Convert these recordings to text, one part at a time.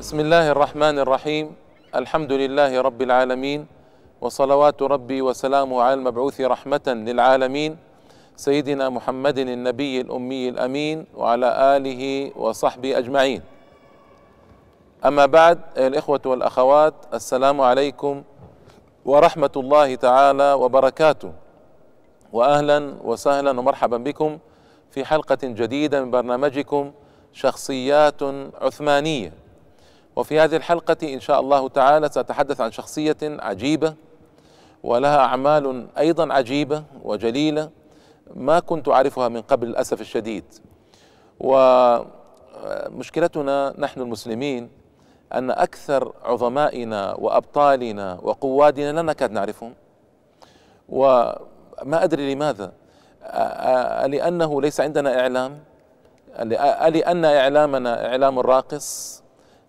بسم الله الرحمن الرحيم الحمد لله رب العالمين وصلوات ربي وسلامه على المبعوث رحمة للعالمين سيدنا محمد النبي الأمي الأمين وعلى آله وصحبه أجمعين أما بعد الإخوة والأخوات السلام عليكم ورحمة الله تعالى وبركاته وأهلا وسهلا ومرحبا بكم في حلقة جديدة من برنامجكم شخصيات عثمانية وفي هذه الحلقة إن شاء الله تعالى سأتحدث عن شخصية عجيبة ولها أعمال أيضا عجيبة وجليلة ما كنت أعرفها من قبل للأسف الشديد. ومشكلتنا نحن المسلمين أن أكثر عظمائنا وأبطالنا وقوادنا لا نكاد نعرفهم. وما أدري لماذا. لأنه ليس عندنا إعلام. لأن إعلامنا إعلام راقص.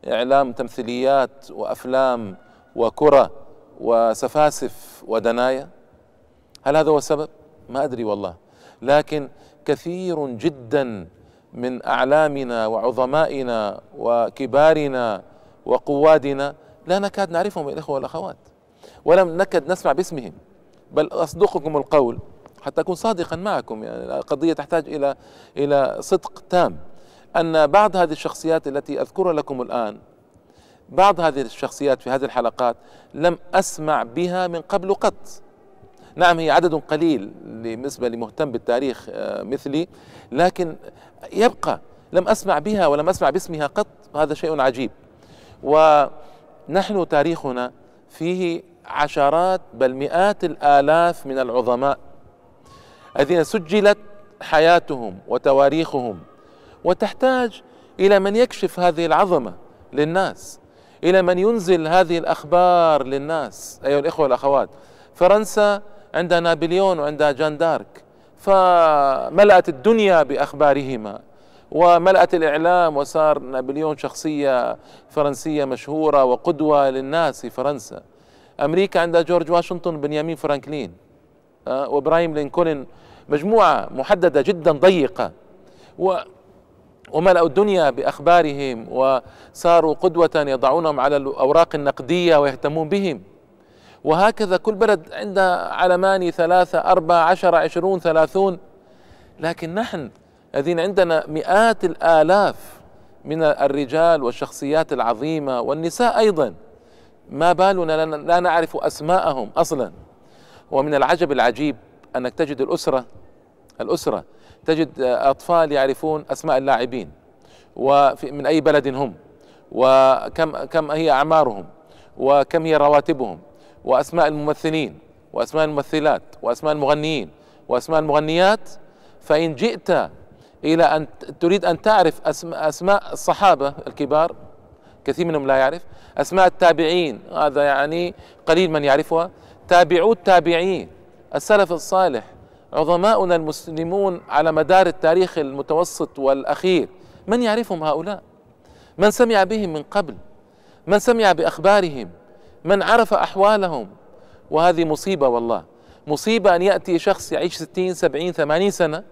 إعلام تمثيليات وأفلام وكرة وسفاسف ودنايا؟ هل هذا هو السبب؟ ما أدري والله. لكن كثير جدا من أعلامنا وعظمائنا وكبارنا وقوادنا لا نكاد نعرفهم الإخوة والأخوات ولم نكد نسمع باسمهم. بل أصدقكم القول حتى أكون صادقا معكم يعني القضية تحتاج إلى إلى صدق تام. أن بعض هذه الشخصيات التي أذكرها لكم الآن بعض هذه الشخصيات في هذه الحلقات لم أسمع بها من قبل قط. نعم هي عدد قليل بالنسبة لمهتم بالتاريخ مثلي لكن يبقى لم أسمع بها ولم أسمع باسمها قط. هذا شيء عجيب. ونحن تاريخنا فيه عشرات بل مئات الآلاف من العظماء الذين سجلت حياتهم وتواريخهم. وتحتاج إلى من يكشف هذه العظمة للناس إلى من ينزل هذه الأخبار للناس. أيها الإخوة والأخوات فرنسا عندها نابليون وعندها جان دارك فملأت الدنيا بأخبارهما وملأت الإعلام وصار نابليون شخصية فرنسية مشهورة وقدوة للناس في فرنسا. أمريكا عندها جورج واشنطن بنيامين فرانكلين وإبراهيم لينكولن مجموعة محددة جدا ضيقة. و وملأوا الدنيا بأخبارهم وصاروا قدوة يضعونهم على الأوراق النقدية ويهتمون بهم. وهكذا كل بلد عنده علمان ثلاثة أربعة عشر عشرون ثلاثون. لكن نحن الذين عندنا مئات الآلاف من الرجال والشخصيات العظيمة والنساء أيضا ما بالنا لا نعرف أسماءهم أصلا. ومن العجب العجيب أنك تجد الأسرة الأسرة تجد أطفال يعرفون أسماء اللاعبين ومن أي بلد هم وكم كم هي أعمارهم وكم هي رواتبهم وأسماء الممثلين وأسماء الممثلات وأسماء المغنيين وأسماء المغنيات. فإن جئت إلى أن تريد أن تعرف أسماء, الصحابة الكبار كثير منهم لا يعرف أسماء التابعين هذا يعني قليل من يعرفها تابعو التابعين السلف الصالح عظماؤنا المسلمون على مدار التاريخ المتوسط والأخير من يعرفهم هؤلاء؟ من سمع بهم من قبل؟ من سمع بأخبارهم؟ من عرف أحوالهم؟ وهذه مصيبة والله. مصيبة أن يأتي شخص يعيش ستين سبعين ثمانين سنة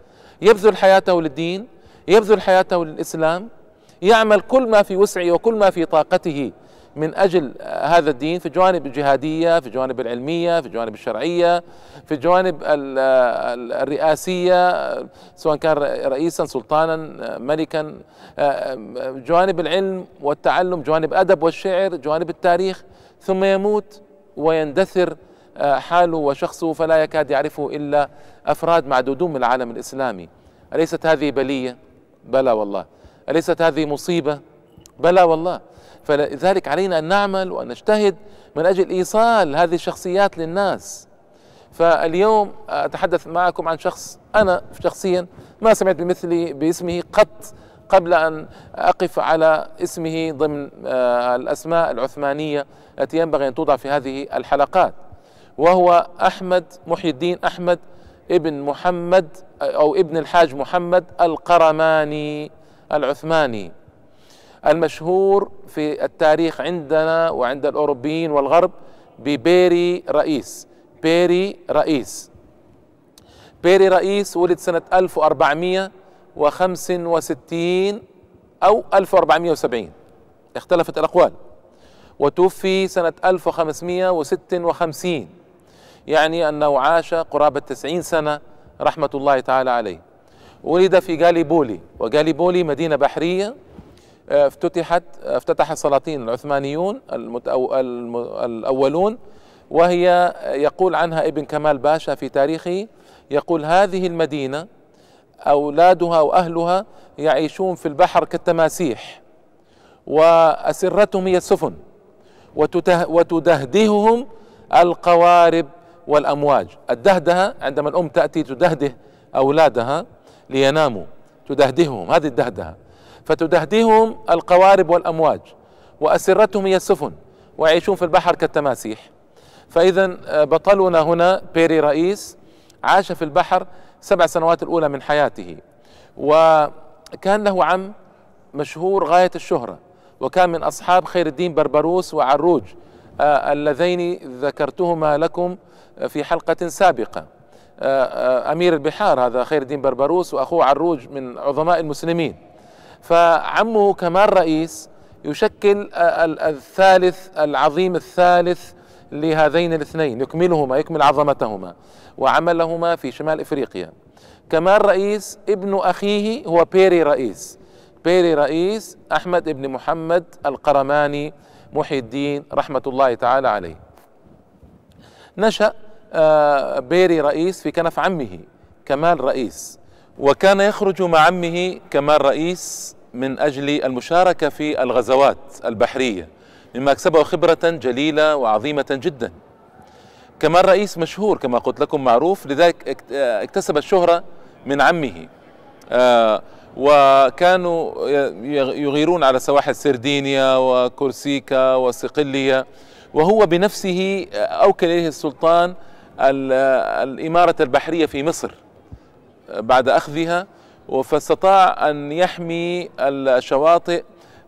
يبذل حياته للدين يبذل حياته للإسلام يعمل كل ما في وسعه وكل ما في طاقته. من أجل هذا الدين في الجوانب الجهادية في الجوانب العلمية في الجوانب الشرعية في الجوانب الرئاسية سواء كان رئيسا سلطانا ملكا جوانب العلم والتعلم جوانب الادب والشعر جوانب التاريخ. ثم يموت ويندثر حاله وشخصه فلا يكاد يعرفه إلا أفراد معدودون من العالم الإسلامي. أليست هذه بلية؟ بلى والله. أليست هذه مصيبة؟ بلى والله. فلذلك علينا أن نعمل وأن نجتهد من أجل إيصال هذه الشخصيات للناس. فاليوم أتحدث معكم عن شخص أنا شخصيا ما سمعت بمثلي باسمه قط قبل أن أقف على اسمه ضمن الأسماء العثمانية التي ينبغي أن توضع في هذه الحلقات وهو أحمد محي الدين أحمد ابن محمد أو ابن الحاج محمد القرماني العثماني. المشهور في التاريخ عندنا وعند الأوروبيين والغرب ببيري رئيس. بيري رئيس. بيري رئيس ولد سنة 1465 أو 1470 اختلفت الأقوال. وتوفي سنة 1556 يعني أنه عاش قرابة 90 سنة رحمة الله تعالى عليه. ولد في جاليبولي وجاليبولي مدينة بحرية. افتتحت افتتح السلاطين العثمانيون الأولون وهي يقول عنها ابن كمال باشا في تاريخه يقول هذه المدينة أولادها وأهلها يعيشون في البحر كالتماسيح وأسرتهم هي السفن وتدهدههم القوارب والأمواج. الدهدهة عندما الأم تأتي تدهده أولادها ليناموا تدهدههم هذه الدهدهة فتدهدههم القوارب والأمواج وأسرتهم هي السفن ويعيشون في البحر كالتماسيح. فإذا آه، بطلنا هنا بيري رئيس عاش في البحر سبع سنوات الأولى من حياته وكان له عم مشهور غاية الشهرة وكان من أصحاب خير الدين بربروس وعروج آه اللذين ذكرتهما لكم في حلقة سابقة. آه آه أمير البحار هذا خير الدين بربروس وأخوه عروج من عظماء المسلمين. فعمه كمال رئيس يشكل الثالث العظيم الثالث لهذين الاثنين يكملهما يكمل عظمتهما وعملهما في شمال إفريقيا. كمال رئيس ابن أخيه هو بيري رئيس. بيري رئيس أحمد بن محمد القرماني محي الدين رحمة الله تعالى عليه. نشأ آه، بيري رئيس في كنف عمه كمال رئيس. وكان يخرج مع عمه كمال رئيس من أجل المشاركة في الغزوات البحرية مما اكسبه خبرة جليلة وعظيمة جدا. كمال رئيس مشهور كما قلت لكم معروف لذلك اكتسب الشهرة من عمه. آه، وكانوا يغيرون على سواحل سردينيا وكورسيكا وصقلية وهو بنفسه أوكل إليه السلطان الإمارة البحرية في مصر. بعد أخذها فاستطاع أن يحمي الشواطئ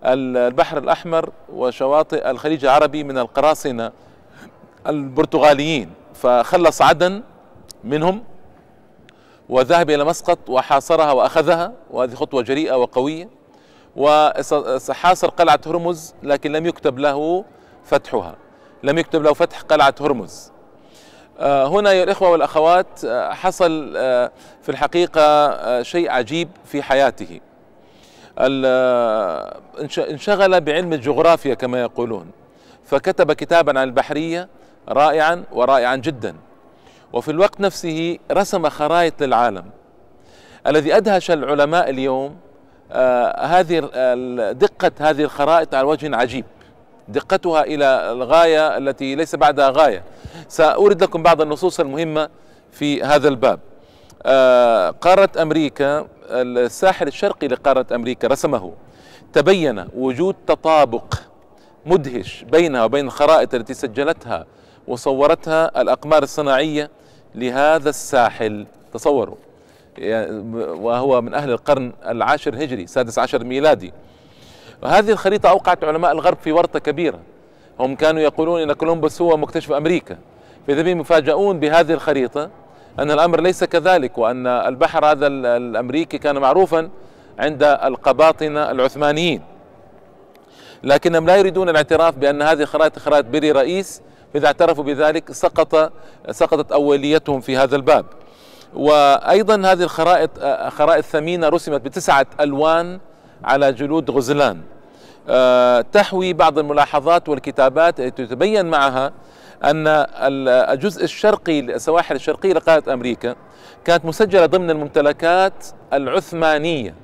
البحر الأحمر وشواطئ الخليج العربي من القراصنة البرتغاليين. فخلص عدن منهم وذهب إلى مسقط وحاصرها وأخذها وهذه خطوة جريئة وقوية. وحاصر قلعة هرمز لكن لم يكتب له فتحها. لم يكتب له فتح قلعة هرمز. هنا يا الإخوة والأخوات آه، حصل آه، في الحقيقة شيء عجيب في حياته. انشغل بعلم الجغرافيا كما يقولون. فكتب كتابا عن البحرية رائعا ورائعا جدا. وفي الوقت نفسه رسم خرائط للعالم. الذي أدهش العلماء اليوم آه هذه دقة هذه الخرائط على وجه عجيب. دقتها إلى الغاية التي ليس بعدها غاية. سأورد لكم بعض النصوص المهمة في هذا الباب. آه قارة أمريكا الساحل الشرقي لقارة أمريكا رسمه تبين وجود تطابق مدهش بينها وبين الخرائط التي سجلتها وصورتها الأقمار الصناعية لهذا الساحل. تصوروا. وهو من أهل القرن العاشر هجري سادس عشر ميلادي. وهذه الخريطة أوقعت علماء الغرب في ورطة كبيرة. هم كانوا يقولون أن كولومبوس هو مكتشف أمريكا. فإذا بهم يفاجؤون بهذه الخريطة أن الأمر ليس كذلك وأن البحر هذا الأمريكي كان معروفا عند القباطنة العثمانيين. لكنهم لا يريدون الاعتراف بأن هذه خرائط خرائط بري رئيس. فإذا اعترفوا بذلك سقط سقطت أوليتهم في هذا الباب. وأيضا هذه الخرائط خرائط ثمينة رسمت بتسعة ألوان على جلود غزلان. آه، تحوي بعض الملاحظات والكتابات التي تتبين معها أن الجزء الشرقي السواحل الشرقية لقارة أمريكا كانت مسجلة ضمن الممتلكات العثمانية.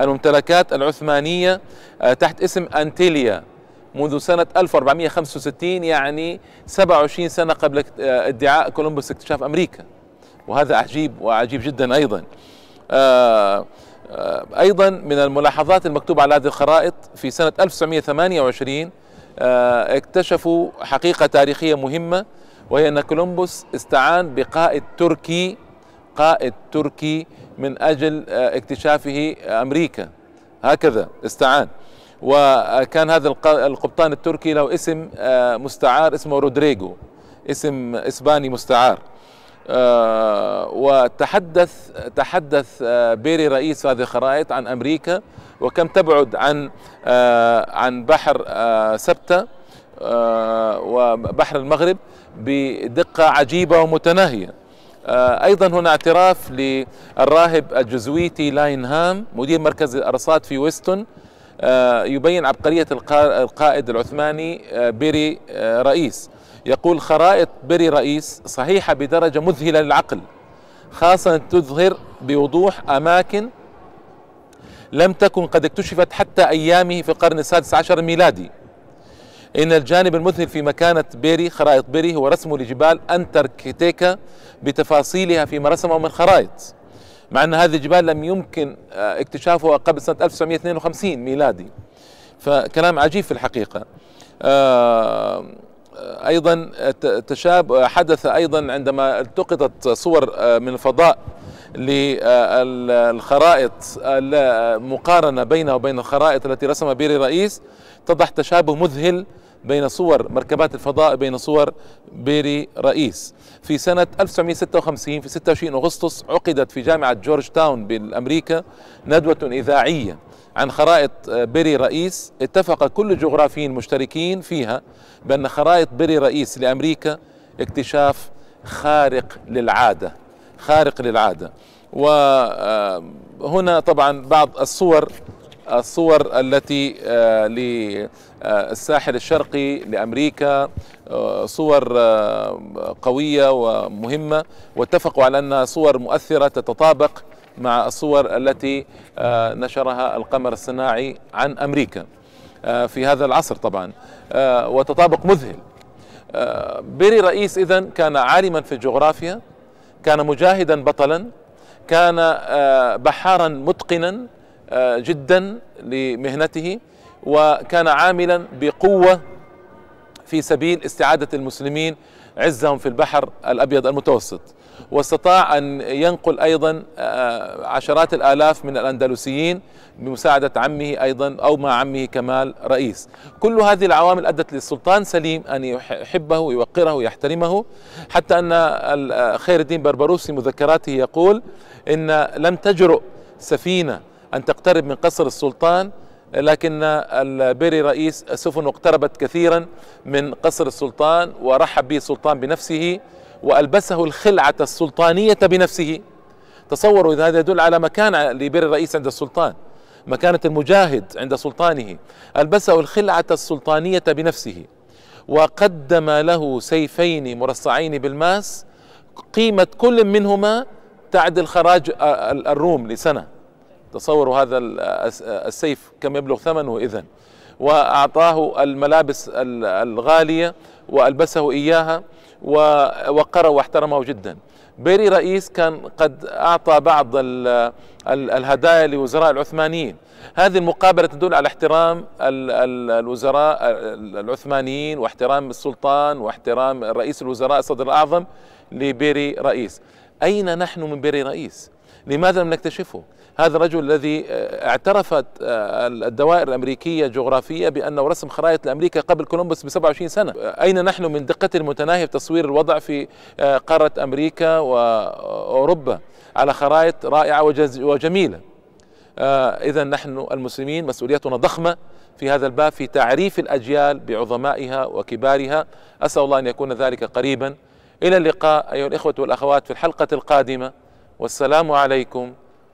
الممتلكات العثمانية آه، تحت اسم أنتيليا منذ سنة 1465 يعني 27 سنة قبل ادعاء كولومبوس اكتشاف أمريكا. وهذا عجيب وعجيب جدا أيضا. آه، آه، أيضا من الملاحظات المكتوبة على هذه الخرائط في سنة 1928 آه، اكتشفوا حقيقة تاريخية مهمة وهي أن كولومبوس استعان بقائد تركي قائد تركي من أجل اكتشافه أمريكا. هكذا استعان. وكان هذا القبطان التركي له اسم آه، مستعار اسمه رودريجو اسم إسباني مستعار. آه، وتحدث تحدث آه، بيري ريس هذه الخرائط عن أمريكا وكم تبعد عن عن بحر سبتة وبحر المغرب بدقة عجيبة ومتناهية. أيضا هنا اعتراف للراهب الجزويتي لاينهام مدير مركز الأرصاد في ويستون. يبين عبقرية القائد العثماني بيري ريس. يقول خرائط بيري ريس صحيحة بدرجة مذهلة للعقل خاصة تظهر بوضوح أماكن لم تكن قد اكتشفت حتى أيامه في القرن السادس عشر الميلادي. إن الجانب المذهل في مكانة بيري خرائط بيري هو رسمه لجبال أنتركتيكا بتفاصيلها فيما رسمه من خرائط. مع أن هذه الجبال لم يمكن آه، اكتشافها قبل سنة 1952 ميلادي. فكلام عجيب في الحقيقة. آه أيضا تشابه حدث أيضا عندما التقطت صور آه، من الفضاء للخرائط مقارنة بينها وبين الخرائط التي رسمها بيري رئيس. اتضح تشابه مذهل بين صور مركبات الفضاء بين صور بيري رئيس. في سنة 1956 في 26 أغسطس عقدت في جامعة جورج تاون بالأمريكا ندوة إذاعية. عن خرائط بيري رئيس. اتفق كل الجغرافيين المشتركين فيها بأن خرائط بيري رئيس لأمريكا اكتشاف خارق للعادة خارق للعادة. وهنا طبعا بعض الصور الصور التي آه، للساحل الشرقي لأمريكا آه، صور آه، قوية ومهمة. واتفقوا على انها صور مؤثرة تتطابق مع الصور التي آه، نشرها القمر الصناعي عن أمريكا آه، في هذا العصر طبعا آه، وتطابق مذهل. بيري رئيس اذا كان عالما في الجغرافيا كان مجاهدا بطلا كان بحارا متقنا جدا لمهنته وكان عاملا بقوة في سبيل استعادة المسلمين عزهم في البحر الأبيض المتوسط. واستطاع أن ينقل أيضا آه، عشرات الآلاف من الأندلسيين بمساعدة عمه أيضا أو مع عمه كمال رئيس. كل هذه العوامل أدت للسلطان سليم أن يحبه ويوقره ويحترمه حتى أن خير الدين بربروس في مذكراته يقول إن لم تجرؤ سفينة أن تقترب من قصر السلطان لكن البيري رئيس سفن اقتربت كثيرا من قصر السلطان ورحب به السلطان بنفسه وألبسه الخلعة السلطانية بنفسه. تصوروا إذا هذا يدل على مكانه لبيري الرئيس عند السلطان مكانة المجاهد عند سلطانه. ألبسه الخلعة السلطانية بنفسه. وقدم له سيفين مرصعين بالماس قيمة كل منهما تعدل خراج الروم لسنة. تصوروا هذا السيف كم يبلغ ثمنه إذن. وأعطاه الملابس الغالية وألبسه إياها. ووقره واحترمه جدا. بيري رئيس كان قد أعطى بعض الهدايا لوزراء العثمانيين. هذه المقابلة تدل على احترام الوزراء العثمانيين واحترام السلطان واحترام رئيس الوزراء الصدر الأعظم لبيري رئيس. أين نحن من بيري رئيس؟ لماذا لم نكتشفه؟ هذا الرجل الذي آه، اعترفت آه، الدوائر الأمريكية جغرافية بأنه رسم خرائط لأمريكا قبل كولومبوس ب 27 سنة. أين نحن من دقة المتناهية في تصوير الوضع في آه، قارة أمريكا وأوروبا على خرائط رائعة وجميلة؟ إذا نحن المسلمين مسؤوليتنا ضخمة في هذا الباب في تعريف الأجيال بعظمائها وكبارها. أسأل الله أن يكون ذلك قريبا. إلى اللقاء أيها الإخوة والأخوات في الحلقة القادمة. والسلام عليكم